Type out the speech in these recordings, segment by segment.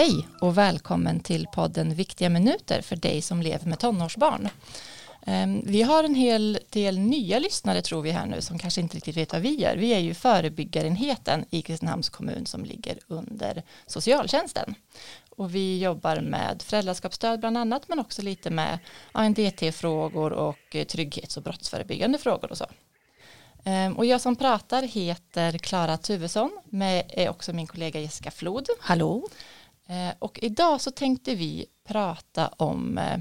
Hej och välkommen till podden Viktiga minuter för dig som lever med tonårsbarn. Ehm, vi har en hel del nya lyssnare tror vi här nu som kanske inte riktigt vet vad vi gör. Vi är ju förebyggarenheten i Kristinehamns kommun som ligger under socialtjänsten. Och vi jobbar med föräldraskapsstöd bland annat men också lite med ANDT-frågor och eh, trygghets och brottsförebyggande frågor och så. Ehm, och jag som pratar heter Klara Tuvesson, med är också min kollega Jessica Flod. Hallå. Ehm, och idag så tänkte vi prata om eh,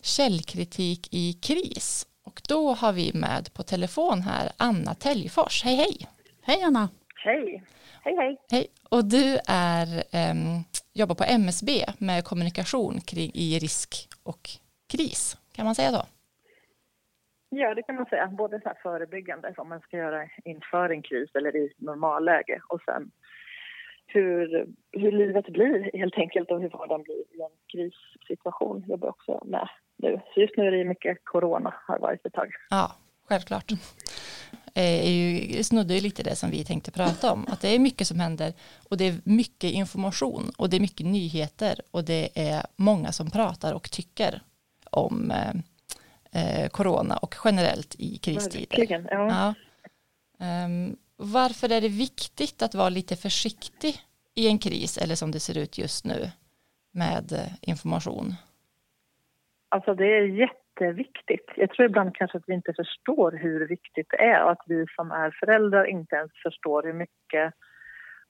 källkritik i kris. Och då har vi med på telefon här Anna Täljfors. Hej hej! Hej Anna! Hej! Hej hej! Hej! Och du är, um, jobbar på MSB med kommunikation kring, i risk och kris. Kan man säga så? Ja, det kan man säga. Både så förebyggande, som man ska göra inför en kris eller i normalläge och sen hur, hur livet blir helt enkelt och hur vardagen blir i en krissituation jobbar också med nu. Så just nu är det mycket corona har varit ett tag. Ja, självklart. Eh, är ju, snuddar ju lite det som vi tänkte prata om. Att det är mycket som händer och det är mycket information och det är mycket nyheter och det är många som pratar och tycker om eh, eh, corona och generellt i kristider. Verkligen, ja. ja. Um, varför är det viktigt att vara lite försiktig i en kris eller som det ser ut just nu med eh, information? Alltså det är jätteviktigt. Jag tror ibland kanske att vi inte förstår hur viktigt det är och att vi som är föräldrar inte ens förstår hur mycket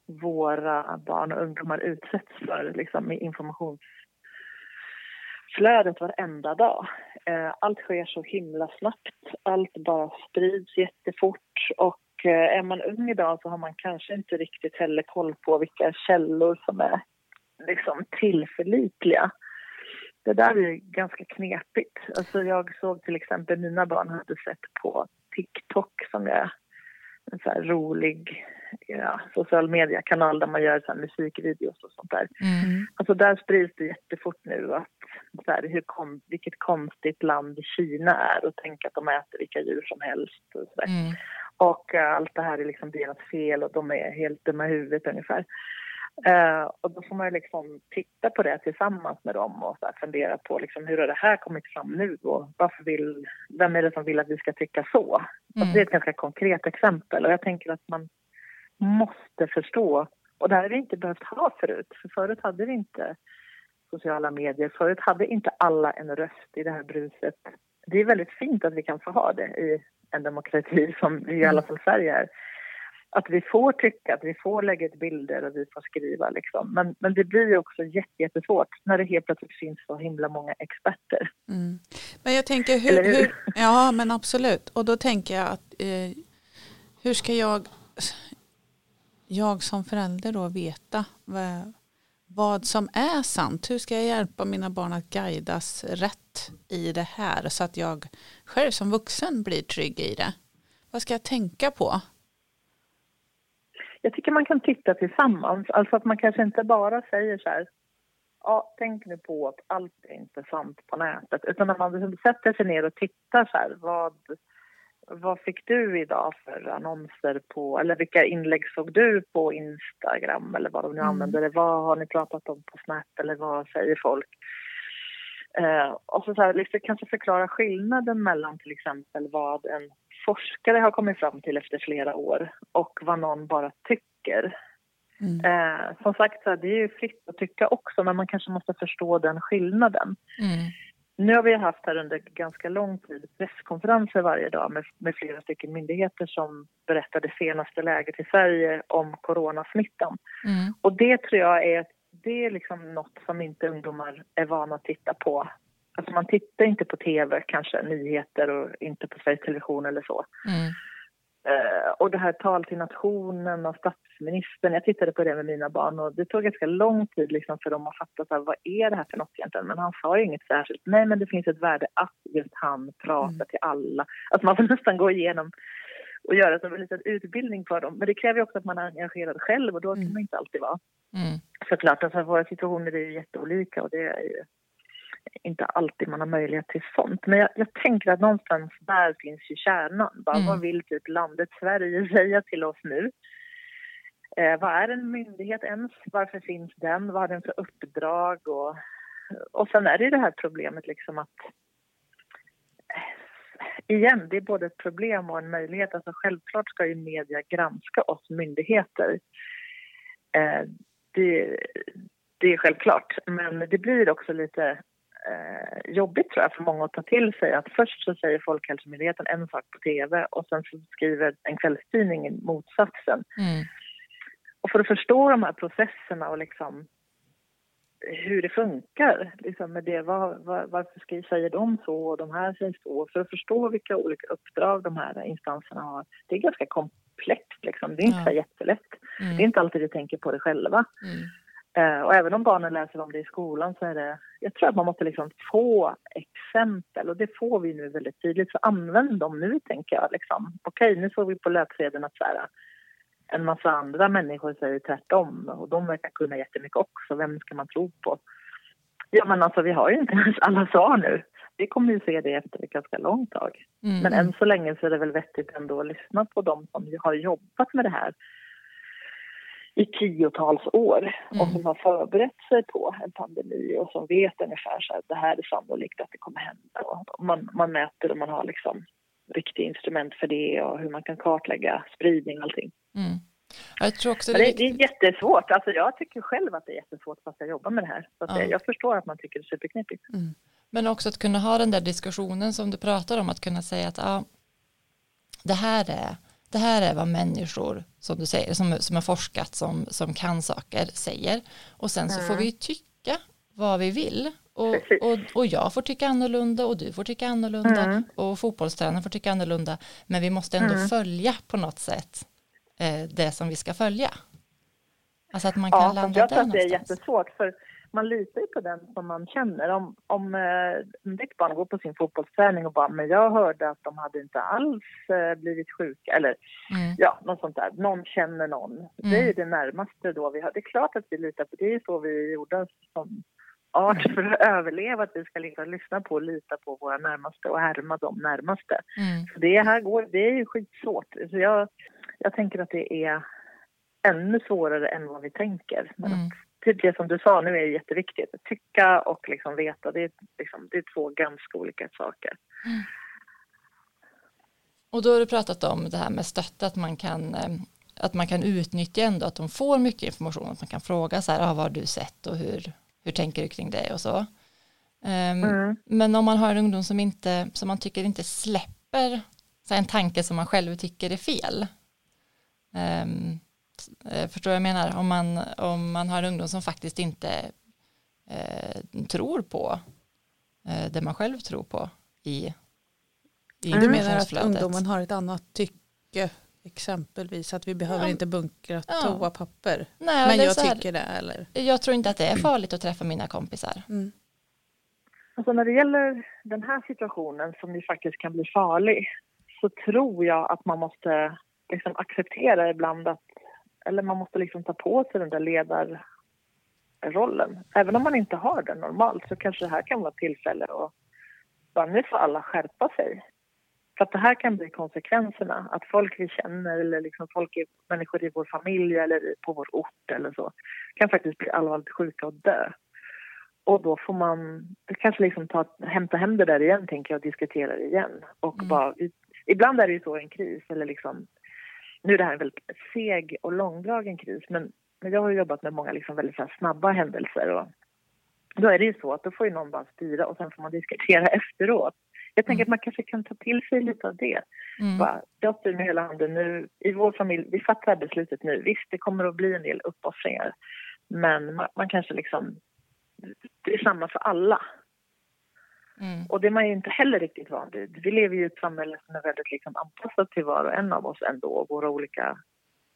våra barn och ungdomar utsätts för liksom, i informationsflödet varenda dag. Eh, allt sker så himla snabbt. Allt bara sprids jättefort. Och eh, är man ung idag så har man kanske inte riktigt heller koll på vilka källor som är liksom tillförlitliga. Det där är ganska knepigt. Alltså jag såg till exempel mina barn hade sett på TikTok som är en så rolig ja, social media-kanal där man gör så musikvideos och sånt där. Mm. Alltså där sprids det jättefort nu att så här, hur kom, vilket konstigt land Kina är och tänk att de äter vilka djur som helst. Och, så mm. Och uh, allt det här är liksom deras fel och de är helt dumma i huvudet ungefär. Uh, och då får man liksom titta på det tillsammans med dem och så fundera på liksom, hur har det här kommit fram nu och varför vill, vem är det som vill att vi ska tycka så? Mm. Alltså, det är ett ganska konkret exempel och jag tänker att man måste förstå och det här har vi inte behövt ha förut, för förut hade vi inte sociala medier. Förut hade inte alla en röst i det här bruset. Det är väldigt fint att vi kan få ha det i en demokrati som i alla fall Sverige är. Att vi får tycka, att vi får lägga ut bilder och vi får skriva. Liksom. Men, men det blir ju också jättesvårt när det helt plötsligt finns så himla många experter. Mm. Men jag tänker, hur, hur? hur, Ja, men absolut. Och då tänker jag att eh, hur ska jag, jag som förälder då veta vad, vad som är sant. Hur ska jag hjälpa mina barn att guidas rätt i det här så att jag själv som vuxen blir trygg i det? Vad ska jag tänka på? Jag tycker man kan titta tillsammans. Alltså att man kanske inte bara säger så här ja, tänk nu på att allt är inte sant på nätet. Utan när man liksom sätter sig ner och tittar så här, vad, vad fick du idag för annonser på, eller vilka inlägg såg du på Instagram eller vad de nu mm. använder det? Vad har ni pratat om på Snap eller vad säger folk? Eh, och så, så här, liksom, kanske förklara skillnaden mellan till exempel vad en forskare har kommit fram till efter flera år och vad någon bara tycker. Mm. Eh, som sagt, så här, det är ju fritt att tycka också men man kanske måste förstå den skillnaden. Mm. Nu har vi haft här under ganska lång tid presskonferenser varje dag med, med flera stycken myndigheter som berättar det senaste läget i Sverige om coronasmittan. Mm. Och det tror jag är, det är liksom något som inte ungdomar är vana att titta på. Alltså man tittar inte på tv, kanske, nyheter och inte på Sveriges Television eller så. Mm. Uh, och det här tal till nationen och statsministern, jag tittade på det med mina barn och det tog ganska lång tid liksom för dem att fatta så här, vad är det här för något egentligen. Men han sa ju inget särskilt. Nej, men det finns ett värde att just han pratar mm. till alla. Alltså man får nästan gå igenom och göra som en liten utbildning för dem. Men det kräver också att man är engagerad själv och då kan mm. man inte alltid vara. Mm. Såklart, alltså våra situationer är ju jätteolika och det är ju inte alltid man har möjlighet till sånt. Men jag, jag tänker att någonstans där finns ju kärnan. Bara, mm. Vad vill typ landet Sverige säga till oss nu? Eh, vad är en myndighet ens? Varför finns den? Vad har den för uppdrag? Och, och sen är det ju det här problemet liksom att igen, det är både ett problem och en möjlighet. Alltså självklart ska ju media granska oss myndigheter. Eh, det, det är självklart, men det blir också lite eh, jobbigt tror jag för många att ta till sig att först så säger Folkhälsomyndigheten en sak på tv och sen så skriver en kvällstidning motsatsen. Mm. Och för att förstå de här processerna och liksom hur det funkar. Liksom med det, var, var, varför säger de så och de här säger så? För att förstå vilka olika uppdrag de här instanserna har. Det är ganska komplext. Liksom. Det är inte ja. så jättelätt. Mm. Det är inte alltid vi tänker på det själva. Mm. Uh, och även om barnen läser om det i skolan så är det... Jag tror att man måste liksom få exempel och det får vi nu väldigt tydligt. Så använd dem nu, tänker jag. Liksom. Okej, nu såg vi på löpsedeln att så här, en massa andra människor säger tvärtom och de verkar kunna jättemycket också. Vem ska man tro på? Ja, men alltså vi har ju inte ens alla svar nu. Vi kommer ju se det efter ett ganska långt tag. Mm. Men än så länge så är det väl vettigt ändå att lyssna på dem som har jobbat med det här i tiotals år mm. och som har förberett sig på en pandemi och som vet ungefär så att det här är sannolikt att det kommer hända. Och man, man mäter och man har liksom riktiga instrument för det och hur man kan kartlägga spridning och allting. Mm. Jag tror också det, är det, är jättesvårt. Alltså jag tycker själv att det är jättesvårt fast jag jobbar med det här. Så ja. jag förstår att man tycker det är superknepigt. Mm. Men också att kunna ha den där diskussionen som du pratar om, att kunna säga att ja, det, här är, det här är vad människor, som du säger, som, som har forskat, som, som kan saker, säger. Och sen så mm. får vi tycka vad vi vill. Och, och, och jag får tycka annorlunda och du får tycka annorlunda mm. och fotbollstränaren får tycka annorlunda. Men vi måste ändå mm. följa på något sätt eh, det som vi ska följa. Alltså att man kan ja, landa jag tror att det är jättesvårt för man litar ju på den som man känner. Om, om eh, ditt barn går på sin fotbollsträning och bara men jag hörde att de hade inte alls eh, blivit sjuka eller mm. ja, något sånt där. Någon känner någon. Mm. Det är det närmaste då vi har. Det är klart att vi litar på det. Det är så vi gjorde som art för att överleva, att vi ska liksom lyssna på och lita på våra närmaste och härma de närmaste. Mm. Så det här går, det är ju skitsvårt. Så jag, jag tänker att det är ännu svårare än vad vi tänker. Men mm. Det som du sa nu är jätteviktigt. Att tycka och liksom veta, det är, liksom, det är två ganska olika saker. Mm. Och då har du pratat om det här med stötta, att man kan eh, att man kan utnyttja ändå att de får mycket information, att man kan fråga så här, ah, vad har du sett och hur, hur tänker du kring det och så. Um, mm. Men om man har en ungdom som, inte, som man tycker inte släpper så en tanke som man själv tycker är fel. Um, förstår vad jag menar? Om man, om man har en ungdom som faktiskt inte uh, tror på uh, det man själv tror på i, i Du menar att ungdomen har ett annat tycke Exempelvis att vi behöver ja. inte bunkra ja. toapapper. Nej, men jag här, tycker det. Eller? Jag tror inte att det är farligt att träffa mina kompisar. Mm. Alltså när det gäller den här situationen som ju faktiskt kan bli farlig så tror jag att man måste liksom acceptera ibland att eller man måste liksom ta på sig den där ledarrollen. Även om man inte har den normalt så kanske det här kan vara ett tillfälle att bara nu får alla skärpa sig. För att det här kan bli konsekvenserna. Att folk vi känner eller liksom folk, människor i vår familj eller på vår ort eller så kan faktiskt bli allvarligt sjuka och dö. Och då får man kanske liksom ta, hämta hem det där igen, tänker jag, och diskutera det igen. Och mm. bara, ibland är det ju så en kris, eller liksom, nu är det här en väldigt seg och långdragen kris, men, men jag har jobbat med många liksom väldigt snabba händelser. Och då är det ju så att då får ju någon bara styra och sen får man diskutera efteråt. Jag tänker mm. att man kanske kan ta till sig lite av det. Mm. Bara, jag styr med hela handen nu. I vår familj, vi fattar beslutet nu. Visst, det kommer att bli en del uppoffringar. Men man, man kanske liksom... Det är samma för alla. Mm. Och det är man ju inte heller riktigt van vid. Vi lever ju i ett samhälle som är väldigt liksom anpassat till var och en av oss ändå. Våra olika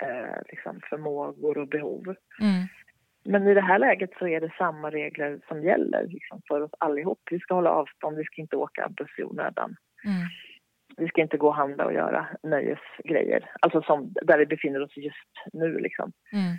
eh, liksom förmågor och behov. Mm. Men i det här läget så är det samma regler som gäller liksom, för oss allihop. Vi ska hålla avstånd, vi ska inte åka buss i onödan. Mm. Vi ska inte gå och handla och göra nöjesgrejer, alltså som där vi befinner oss just nu. Liksom. Mm.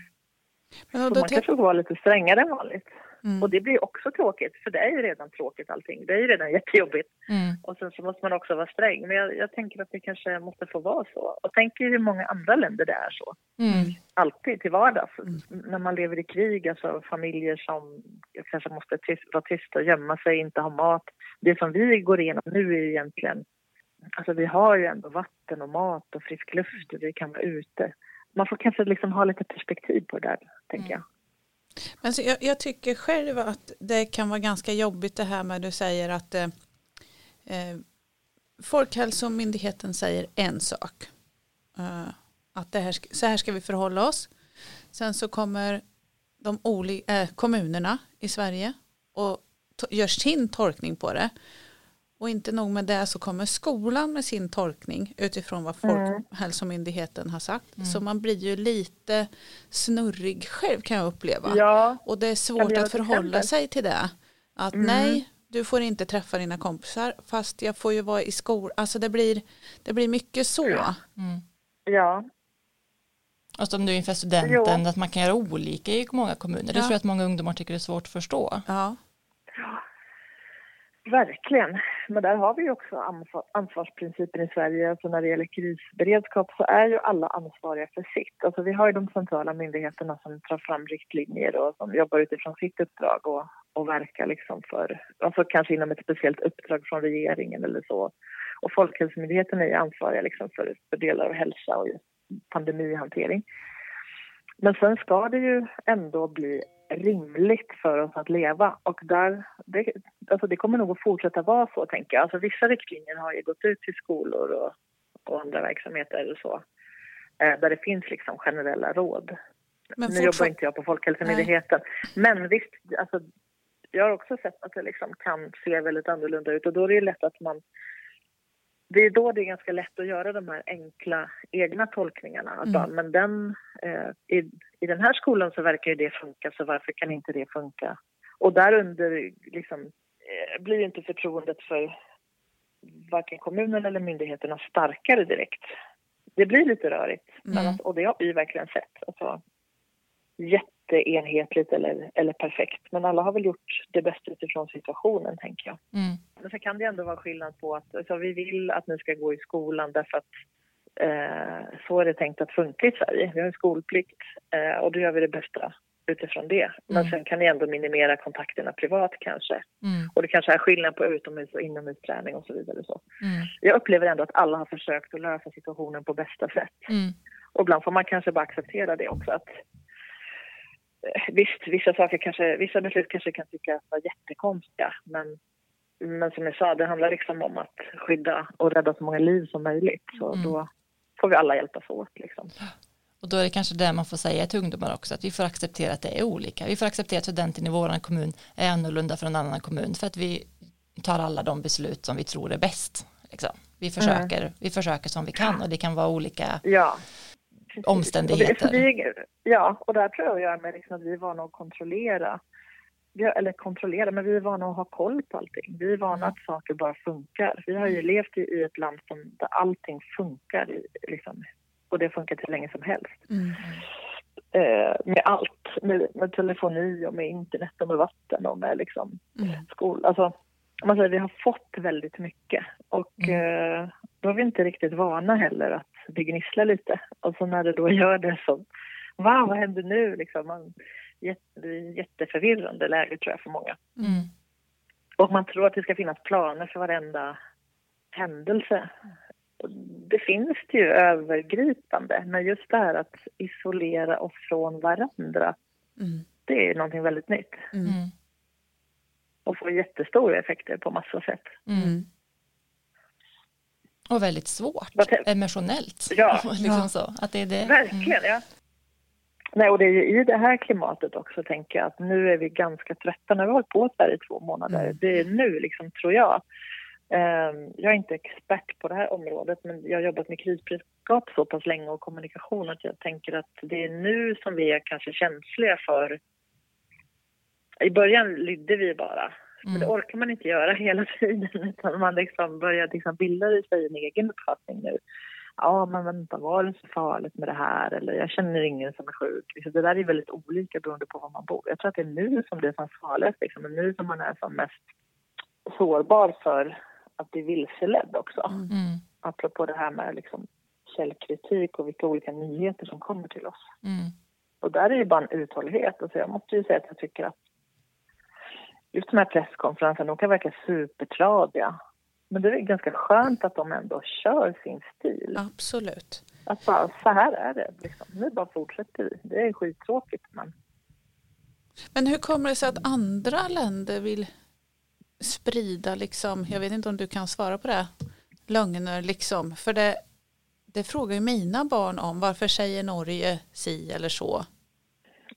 Men så man kanske får vara lite strängare än vanligt. Mm. Och det blir också tråkigt, för det är ju redan tråkigt allting. Det är ju redan jättejobbigt. Mm. Och sen så måste man också vara sträng. Men jag, jag, tänker att det kanske måste få vara så. Och tänker hur många andra länder det är så. Mm. Alltid till vardags. Mm. När man lever i krig, alltså familjer som kanske måste tyst, vara tysta, gömma sig, inte ha mat. Det som vi går igenom nu är egentligen Alltså vi har ju ändå vatten och mat och frisk luft och vi kan vara ute. Man får kanske liksom ha lite perspektiv på det där, tänker jag. Men så jag, jag, tycker själv att det kan vara ganska jobbigt det här med att du säger att eh, eh Folkhälsomyndigheten säger en sak. Eh, att det här, så här ska vi förhålla oss. Sen så kommer de olika, eh, kommunerna i Sverige och gör sin tolkning på det. Och inte nog med det så kommer skolan med sin tolkning utifrån vad mm. Folkhälsomyndigheten har sagt. Mm. Så man blir ju lite snurrig själv kan jag uppleva. Ja. Och det är svårt att förhålla sig till det. Att mm. nej, du får inte träffa dina kompisar fast jag får ju vara i skolan. Alltså det blir, det blir mycket så. Mm. Ja. Och som du inför studenten, jo. att man kan göra olika i många kommuner. Det ja. tror jag att många ungdomar tycker är svårt att förstå. Ja. Verkligen. Men där har vi också ansvarsprincipen i Sverige. Alltså när det gäller krisberedskap så är ju alla ansvariga för sitt. Alltså vi har ju de centrala myndigheterna som tar fram riktlinjer och som jobbar utifrån sitt uppdrag och, och verkar liksom för, alltså kanske inom ett speciellt uppdrag från regeringen eller så. Och Folkhälsomyndigheten är ansvariga liksom för, för delar av hälsa och pandemihantering. Men sen ska det ju ändå bli rimligt för oss att leva. Och där, det, alltså det kommer nog att fortsätta vara så, tänker jag. Alltså vissa riktlinjer har ju gått ut till skolor och, och andra verksamheter och så, eh, där det finns liksom generella råd. Men nu jobbar inte jag på Folkhälsomyndigheten. Men visst, alltså, jag har också sett att det liksom kan se väldigt annorlunda ut och då är det lätt att man det är då det är ganska lätt att göra de här enkla egna tolkningarna. Mm. Bara, men den, eh, i, i den här skolan så verkar ju det funka, så varför kan inte det funka? Och därunder liksom, eh, blir inte förtroendet för varken kommunen eller myndigheterna starkare direkt. Det blir lite rörigt, mm. men, och det har vi verkligen sett. Alltså, jätteenhetligt eller, eller perfekt. Men alla har väl gjort det bästa utifrån situationen, tänker jag. Mm. Men sen kan det ändå vara skillnad på att alltså, vi vill att ni ska gå i skolan därför att eh, så är det tänkt att funka i Sverige. Vi har en skolplikt eh, och då gör vi det bästa utifrån det. Men mm. sen kan ni ändå minimera kontakterna privat kanske. Mm. Och det kanske är skillnad på utomhus och inomhusträning och så vidare. Så. Mm. Jag upplever ändå att alla har försökt att lösa situationen på bästa sätt. Mm. Och ibland får man kanske bara acceptera det också att visst, vissa saker kanske, vissa beslut kanske kan tyckas vara jättekonstiga, men, men som jag sa, det handlar liksom om att skydda och rädda så många liv som möjligt. Så mm. då får vi alla hjälpas åt liksom. Och då är det kanske det man får säga till ungdomar också, att vi får acceptera att det är olika. Vi får acceptera att studenten i vår kommun är annorlunda från en annan kommun för att vi tar alla de beslut som vi tror är bäst. Liksom. Vi, försöker, mm. vi försöker som vi kan och det kan vara olika ja omständigheter. Och det, ja, och där tror jag med liksom att vi är vana att kontrollera. Eller kontrollera, men vi är vana att ha koll på allting. Vi är vana mm. att saker bara funkar. Vi har ju levt i, ett land som, där allting funkar. Liksom, och det har funkat hur länge som helst. Mm. Eh, med allt, med, med, telefoni och med internet och med vatten och med liksom mm. skola. Alltså, man säger, vi har fått väldigt mycket och mm. eh, då är vi inte riktigt vana heller att det gnisslar lite. Och så när det då gör det så, va, vad händer nu? Liksom, man, jätteförvirrande läge tror jag för många. Mm. Och man tror att det ska finnas planer för varenda händelse. Det finns det ju övergripande, men just det här att isolera oss från varandra, mm. det är någonting väldigt nytt. Mm. Och får jättestora effekter på massa sätt. Mm. Och väldigt svårt emotionellt. Ja, liksom så, att det är det. verkligen. Ja. Nej, och det är ju i det här klimatet också, tänker jag, att nu är vi ganska trötta. När vi har hållit på här i två månader, mm. det är nu, liksom, tror jag. Um, jag är inte expert på det här området, men jag har jobbat med krisberedskap så pass länge och kommunikation att jag tänker att det är nu som vi är kanske känsliga för... I början lydde vi bara Mm. det orkar man inte göra hela tiden utan man liksom börjar liksom bilda sig en egen uppfattning nu. Ja men vänta var det så farligt med det här eller jag känner ingen som är sjuk. Liksom, det där är väldigt olika beroende på var man bor. Jag tror att det är nu som det är som farligast, liksom, men nu som man är som mest sårbar för att bli vilseledd också. Mm. Apropå det här med liksom, källkritik och vilka olika nyheter som kommer till oss. Mm. Och där är det bara en uthållighet. Alltså jag måste ju säga att jag tycker att just de här presskonferenserna, de kan verka supertradiga. Men det är ganska skönt att de ändå kör sin stil. Absolut. Att bara, så här är det. Liksom. Nu bara fortsätter vi. Det är skittråkigt men... Men hur kommer det sig att andra länder vill sprida, liksom, jag vet inte om du kan svara på det, lögner liksom? För det, det frågar ju mina barn om. Varför säger Norge si eller så?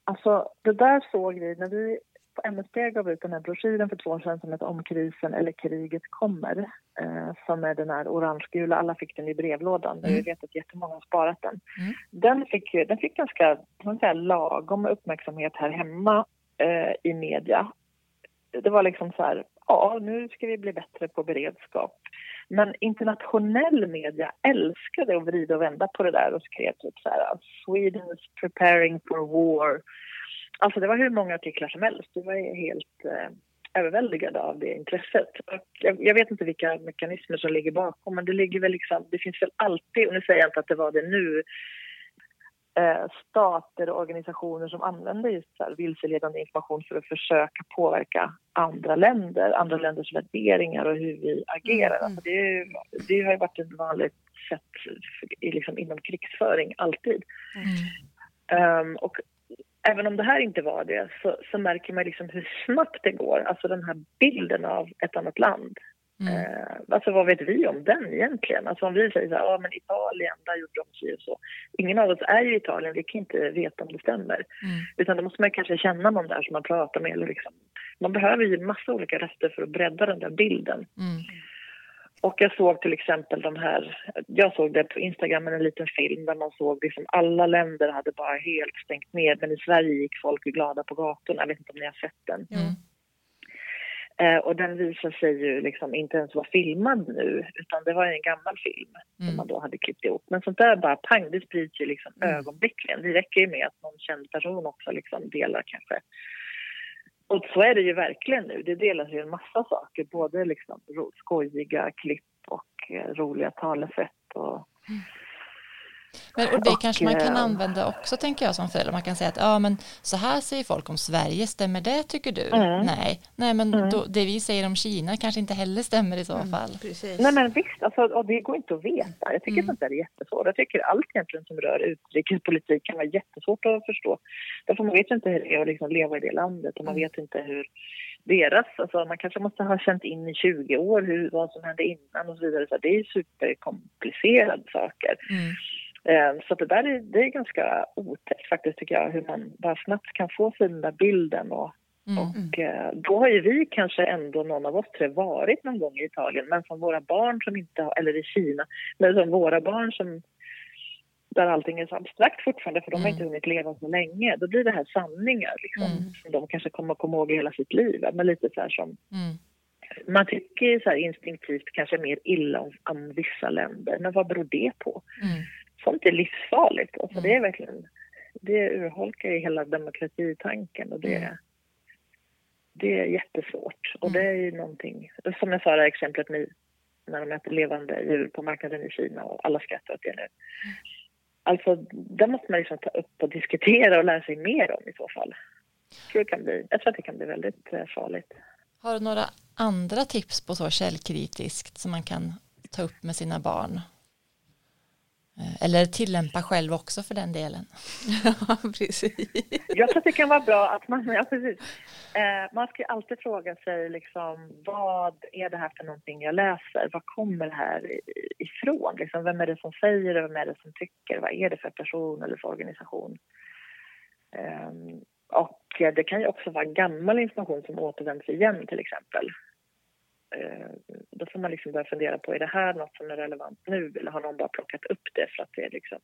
Alltså, det där såg vi när vi på MSB gav ut den här broschyren för två år sedan som heter Om krisen eller kriget kommer. Eh, som är den här orange-gula, alla fick den i brevlådan. Mm. Jag vet att jättemånga har sparat den. Mm. Den, fick, den fick ganska man säga, lagom uppmärksamhet här hemma eh, i media. Det var liksom så här, ja nu ska vi bli bättre på beredskap. Men internationell media älskade att vrida och vända på det där och skrev typ så här Sweden is preparing for war Alltså det var hur många artiklar som helst. Det var helt eh, överväldigad av det intresset. Jag, jag, vet inte vilka mekanismer som ligger bakom men det ligger väl liksom, det finns väl alltid, och nu säger jag inte att det var det nu, eh, stater och organisationer som använder just så här vilseledande information för att försöka påverka andra länder, andra länders värderingar och hur vi agerar. Mm. Alltså det, det har ju varit ett vanligt sätt liksom, inom krigsföring, alltid. Mm. Um, och även om det här inte var det så, så, märker man liksom hur snabbt det går. Alltså den här bilden av ett annat land. Mm. Eh, alltså vad vet vi om den egentligen? Alltså om vi säger så här, ja men Italien, där gjorde de så och så. Ingen av oss är ju i Italien, vi kan inte veta om det stämmer. Mm. Utan då måste man kanske känna någon där som man pratar med. Eller liksom. Man behöver ju massa olika röster för att bredda den där bilden. Mm. Och jag såg till exempel de här, jag såg det på Instagram en liten film där man såg liksom alla länder hade bara helt stängt ner men i Sverige gick folk glada på gatorna, jag vet inte om ni har sett den. Mm. Eh, och den visar sig ju liksom inte ens vara filmad nu utan det var en gammal film mm. som man då hade klippt ihop. Men sånt där bara pang, det sprids ju liksom mm. ögonblickligen. Det räcker ju med att någon känd person också liksom delar kanske och så är det ju verkligen nu. Det delas ju en massa saker, både liksom skojiga klipp och eh, roliga talesätt. Och, mm. Men, och det och, kanske man kan eh, använda också tänker jag som förälder. Man kan säga att ja, men så här säger folk om Sverige, stämmer det tycker du? Mm. Nej, nej men mm. då, det vi säger om Kina kanske inte heller stämmer i så mm, fall. Precis. Nej men visst, alltså, och det går inte att veta. Jag tycker mm. sånt där är jättesvårt. Jag tycker allt egentligen som rör utrikespolitik kan vara jättesvårt att förstå. Därför man vet inte hur det är att liksom leva i det landet och man mm. vet inte hur deras, alltså man kanske måste ha känt in i 20 år hur, vad som hände innan och så vidare. Så det är superkomplicerade saker. Mm. Eh, så det där är, det är ganska otäckt faktiskt tycker jag, hur man bara snabbt kan få sig den där bilden och Mm. Och eh, då har ju vi kanske ändå, någon av oss tre, varit någon gång i Italien men som våra barn som inte har, eller i Kina, men som våra barn som där allting är så abstrakt fortfarande för de har inte mm. hunnit leva så länge. Då blir det här sanningar liksom, mm. som de kanske kommer att komma ihåg hela sitt liv. Men lite så som... Mm. Man tycker så instinktivt kanske mer illa om, om vissa länder, men vad beror det på? Mm sånt är livsfarligt. Alltså mm. Det är verkligen, det urholkar ju hela demokratitanken och det, mm. det är jättesvårt. Och det är ju någonting, som jag sa det här exemplet med när de äter levande djur på marknaden i Kina och alla skrattar åt det nu. Alltså, det måste man liksom ta upp och diskutera och lära sig mer om i så fall. Jag tror, det kan bli, jag tror att det kan bli väldigt eh, farligt. Har du några andra tips på så källkritiskt som man kan ta upp med sina barn? Eh, eller tillämpa själv också för den delen. Ja, precis. Jag tror att det kan vara bra att man, ja, precis. Eh, man ska alltid fråga sig liksom, vad är det här för någonting jag läser? Var kommer det här ifrån? Liksom, vem är det som säger det? Vem är det som tycker? Vad är det för person eller för organisation? Eh, och det kan ju också vara gammal information som återvänds igen till exempel. Eh, då får man liksom börja fundera på, är det här något som är relevant nu eller har någon bara plockat upp det för att det liksom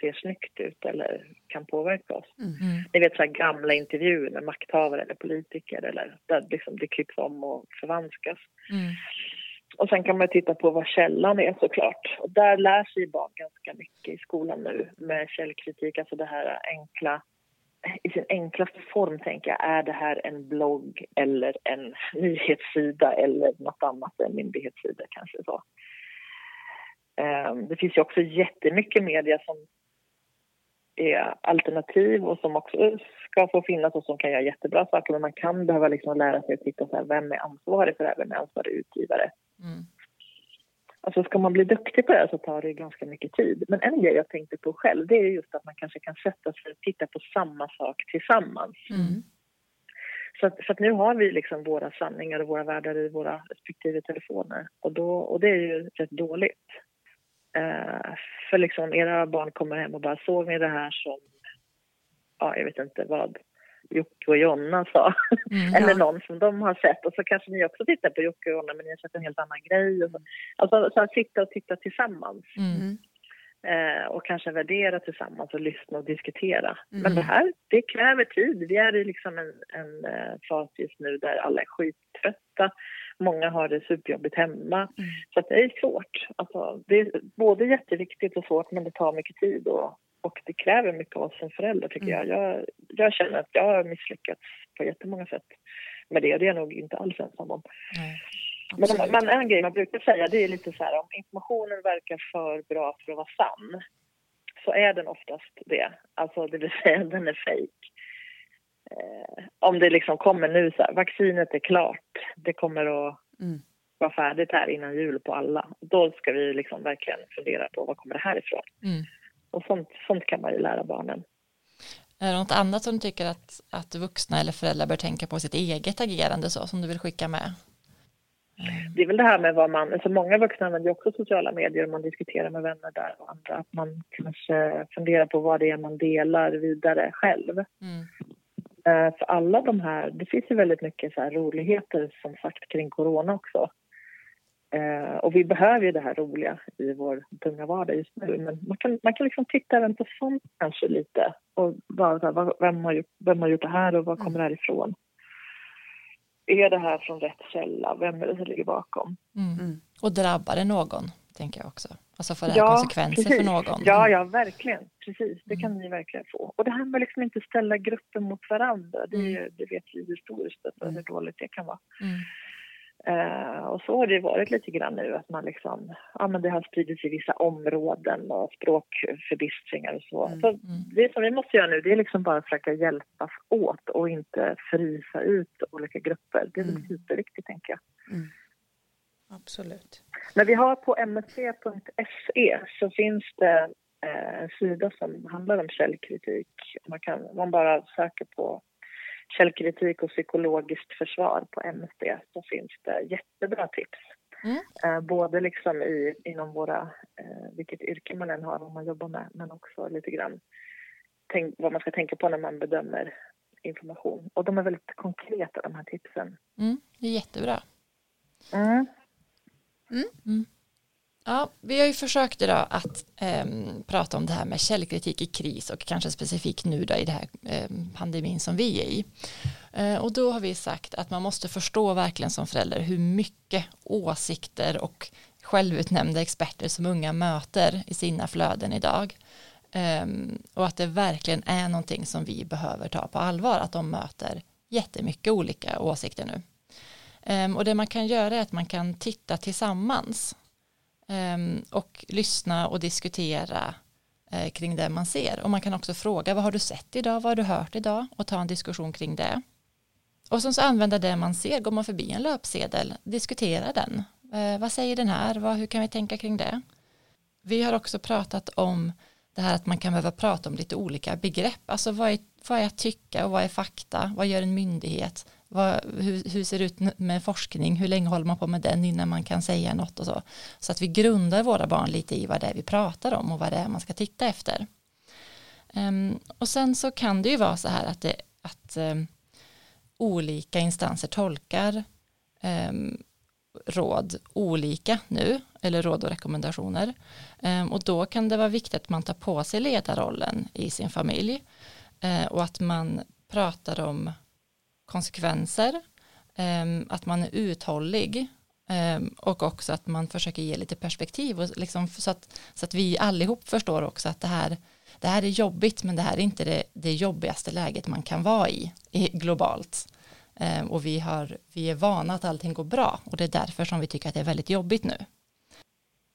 ser snyggt ut eller kan påverka oss? Mm. Ni vet så gamla intervjuer med makthavare eller politiker eller där liksom det klipps om och förvanskas. Mm. och sen kan man titta på vad källan är såklart. Och där lär sig barn ganska mycket i skolan nu med källkritik, alltså det här enkla i sin enklaste form tänka, är det här en blogg eller en nyhetssida eller något annat, en myndighetssida kanske så. Ehm, det finns ju också jättemycket media som är alternativ och som också ska få finnas och som kan göra jättebra saker men man kan behöva liksom lära sig att titta så här, vem är ansvarig för det här, vem är ansvarig utgivare? Mm. Alltså ska man bli duktig på det så tar det ganska mycket tid. Men en grej jag tänkte på själv det är just att man kanske kan sätta sig och titta på samma sak tillsammans. Mm. Så, att, så att nu har vi liksom våra sanningar och våra världar i våra respektive telefoner och, då, och det är ju rätt dåligt. Uh, för liksom era barn kommer hem och bara såg ni det här som, ja jag vet inte vad, Jocke och Jonna sa. Mm, Eller någon som de har sett. Och så kanske ni också tittar på Jocke och Jonna men ni har sett en helt annan grej. Och så. Alltså så att sitta och titta tillsammans. Mm. Eh, och kanske värdera tillsammans och lyssna och diskutera. Mm. Men det här, det kräver tid. Vi är i liksom en, en uh, fas just nu där alla är skittrötta. Många har det superjobbigt hemma. Mm. Så att det är svårt. Alltså, det är både jätteviktigt och svårt men det tar mycket tid. Och, och det kräver mycket av oss som föräldrar tycker mm. jag. jag. Jag känner att jag har misslyckats på jättemånga sätt med det och det är jag nog inte alls ensam om. Nej. Men, men en grej man brukar säga det är lite så här om informationen verkar för bra för att vara sann så är den oftast det. Alltså det vill säga den är fejk. Eh, om det liksom kommer nu så här, vaccinet är klart, det kommer att mm. vara färdigt här innan jul på alla. Då ska vi liksom verkligen fundera på var kommer det här ifrån? Mm. Och sånt, sånt kan man ju lära barnen. Är det något annat som du tycker att, att vuxna eller föräldrar bör tänka på sitt eget agerande så, som du vill skicka med? Det är väl det här med vad man, alltså många vuxna använder också sociala medier och man diskuterar med vänner där och andra. Att man kanske funderar på vad det är man delar vidare själv. Mm. Uh, för alla de här, det finns ju väldigt mycket så roligheter som sagt kring corona också. Eh, och vi behöver ju det här roliga i vår tunga vardag just nu. Men man kan, man kan liksom titta även på sånt kanske lite. Och bara så här, vem, har gjort, vem har gjort det här och var kommer det här ifrån? Är det här från rätt källa? Vem är det som ligger bakom? Mm. mm. Och drabbar det någon, tänker jag också? Alltså får det ja, konsekvenser precis. för någon? Ja, ja, verkligen. Precis, det kan mm. ni verkligen få. Och det här med liksom inte ställa grupper mot varandra, det, mm. det vet vi historiskt mm. hur dåligt det kan vara. Mm. Uh, och så har det varit lite grann nu att man liksom, ja men det har spridits i vissa områden och språkförbistringar och så. Mm. Så mm. det som vi måste göra nu det är liksom bara att försöka hjälpas åt och inte frysa ut olika grupper. Det är mm. superviktigt tänker jag. Mm. Absolut. Men vi har på msc.se så finns det eh, en sida som handlar om källkritik. Man, kan, man bara söker på källkritik och psykologiskt försvar på MSD så finns det jättebra tips. Mm. Eh, både liksom i, inom våra, eh, vilket yrke man än har, vad man jobbar med, men också lite grann tänk, vad man ska tänka på när man bedömer information. Och de är väldigt konkreta de här tipsen. Mm, det är jättebra. Mm. Mm. Ja, vi har ju försökt idag att eh, prata om det här med källkritik i kris och kanske specifikt nu då i den här eh, pandemin som vi är i. Eh, och då har vi sagt att man måste förstå verkligen som förälder hur mycket åsikter och självutnämnda experter som unga möter i sina flöden idag. Ehm, och att det verkligen är någonting som vi behöver ta på allvar, att de möter jättemycket olika åsikter nu. Ehm, och det man kan göra är att man kan titta tillsammans Ehm, och lyssna och diskutera eh, kring det man ser. Och man kan också fråga vad har du sett idag, vad har du hört idag och ta en diskussion kring det. Och sen så använda det man ser, går man förbi en löpsedel, diskutera den. Eh, vad säger den här, vad, hur kan vi tänka kring det? Vi har också pratat om det här att man kan behöva prata om lite olika begrepp, alltså vad är, vad är att tycka och vad är fakta, vad gör en myndighet, vad, hur, hur, ser det ut med forskning? Hur länge håller man på med den innan man kan säga något och så? Så att vi grundar våra barn lite i vad det är vi pratar om och vad det är man ska titta efter. Um, och sen så kan det ju vara så här att, det, att um, olika instanser tolkar um, råd olika nu, eller råd och rekommendationer. och då kan det vara viktigt att man tar på sig ledarrollen i sin familj uh, och att man pratar om konsekvenser, ehm, att man är uthållig ehm, och också att man försöker ge lite perspektiv och liksom så, att, så att vi allihop förstår också att det här, det här är jobbigt men det här är inte det, det jobbigaste läget man kan vara i, i globalt. Ehm, och vi, har, vi är vana att allting går bra och det är därför som vi tycker att det är väldigt jobbigt nu.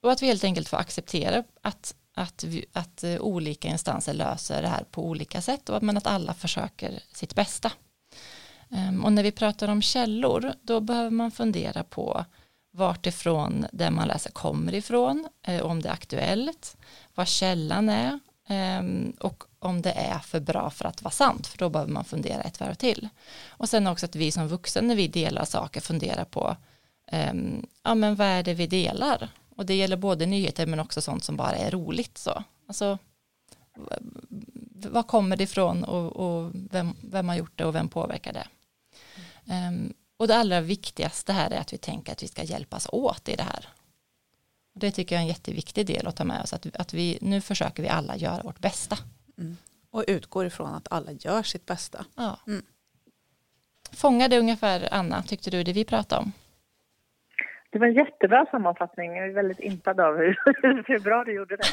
Och att vi helt enkelt får acceptera att, att, vi, att eh, olika instanser löser det här på olika sätt och, men att alla försöker sitt bästa. Ehm, och när vi pratar om källor då behöver man fundera på vart ifrån det man läser kommer ifrån, eh, om det är aktuellt, vad källan är ehm, och om det är för bra för att vara sant, för då behöver man fundera ett varv till. Och sen också att vi som vuxna när vi delar saker funderar på ehm, ja men vad är det vi delar och det gäller både nyheter men också sånt som bara är roligt. Så. Alltså, vad kommer det ifrån och, och vem, vem, har gjort det och vem påverkar det? Um, och det allra viktigaste här är att vi tänker att vi ska hjälpas åt i det här. Det tycker jag är en jätteviktig del att ta med oss, att, att vi, nu försöker vi alla göra vårt bästa. Mm. Och utgår ifrån att alla gör sitt bästa. Ja. Mm. Fångade ungefär, Anna, tyckte du det vi pratade om? Det var en jättebra sammanfattning. Jag är väldigt impad av hur, hur bra du gjorde det.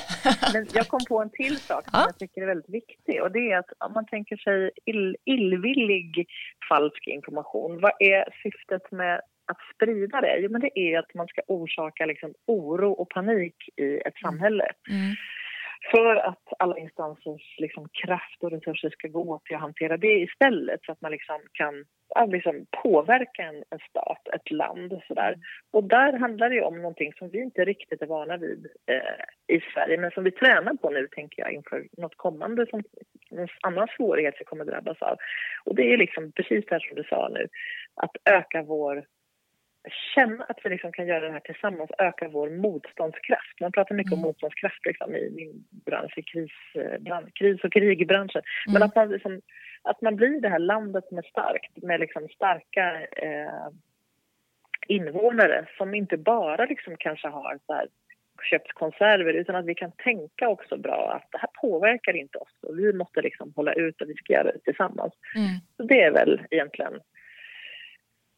Men jag kom på en till sak som ja. jag tycker är väldigt viktig. Och det är att om man tänker sig ill, illvillig falsk information, vad är syftet med att sprida det? Jo, men det är att man ska orsaka liksom oro och panik i ett samhälle. Mm för att alla instansers liksom, kraft och resurser ska gå till att hantera det istället så att man liksom kan liksom, påverka en, en stat, ett land. Sådär. Och där handlar det om någonting som vi inte riktigt är vana vid eh, i Sverige men som vi tränar på nu, tänker jag, inför något kommande som en annan svårighet vi kommer drabbas av. Och det är liksom precis det som du sa nu, att öka vår känna att vi liksom kan göra det här tillsammans, öka vår motståndskraft. Man pratar mycket mm. om motståndskraft liksom, i min bransch, i kris, eh, kris och krigbranschen. Mm. Men att man, liksom, att man blir det här landet är starkt, med liksom starka eh, invånare som inte bara liksom kanske har så här, köpt konserver utan att vi kan tänka också bra att det här påverkar inte oss och vi måste liksom hålla ut och vi ska göra det tillsammans. Mm. Så det är väl egentligen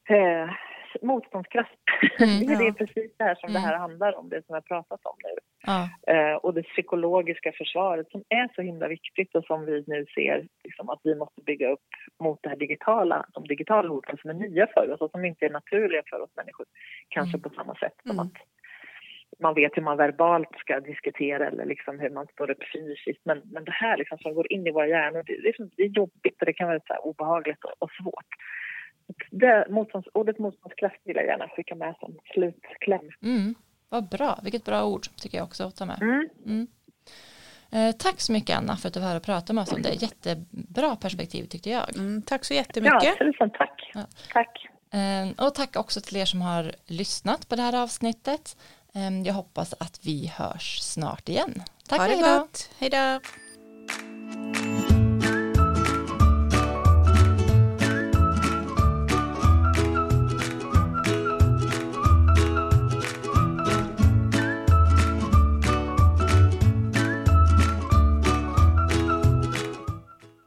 eh, motståndskraft. Mm, det är ja. precis det här som mm. det här handlar om, det som jag pratat om nu. Ja. Eh, och det psykologiska försvaret som är så himla viktigt och som vi nu ser liksom, att vi måste bygga upp mot det här digitala, de digitala hoten som är nya för oss och som inte är naturliga för oss människor. Kanske mm. på samma sätt som mm. att man vet hur man verbalt ska diskutera eller liksom hur man står upp fysiskt. Men, men det här liksom som går in i våra hjärnor, det, det är jobbigt och det kan vara så obehagligt och, och svårt det, motstånds, ordet motståndskraft vill jag gärna skicka med som slutkläm. Mm, vad bra, vilket bra ord tycker jag också att ta med. Mm. Mm. Eh, tack så mycket Anna för att du var här och pratade med oss om det. Jättebra perspektiv tyckte jag. Mm, tack så jättemycket. Ja, tusen tack. Ja. Tack. Eh, och tack också till er som har lyssnat på det här avsnittet. Eh, jag hoppas att vi hörs snart igen. Tack, ha det hej gott. Hej då.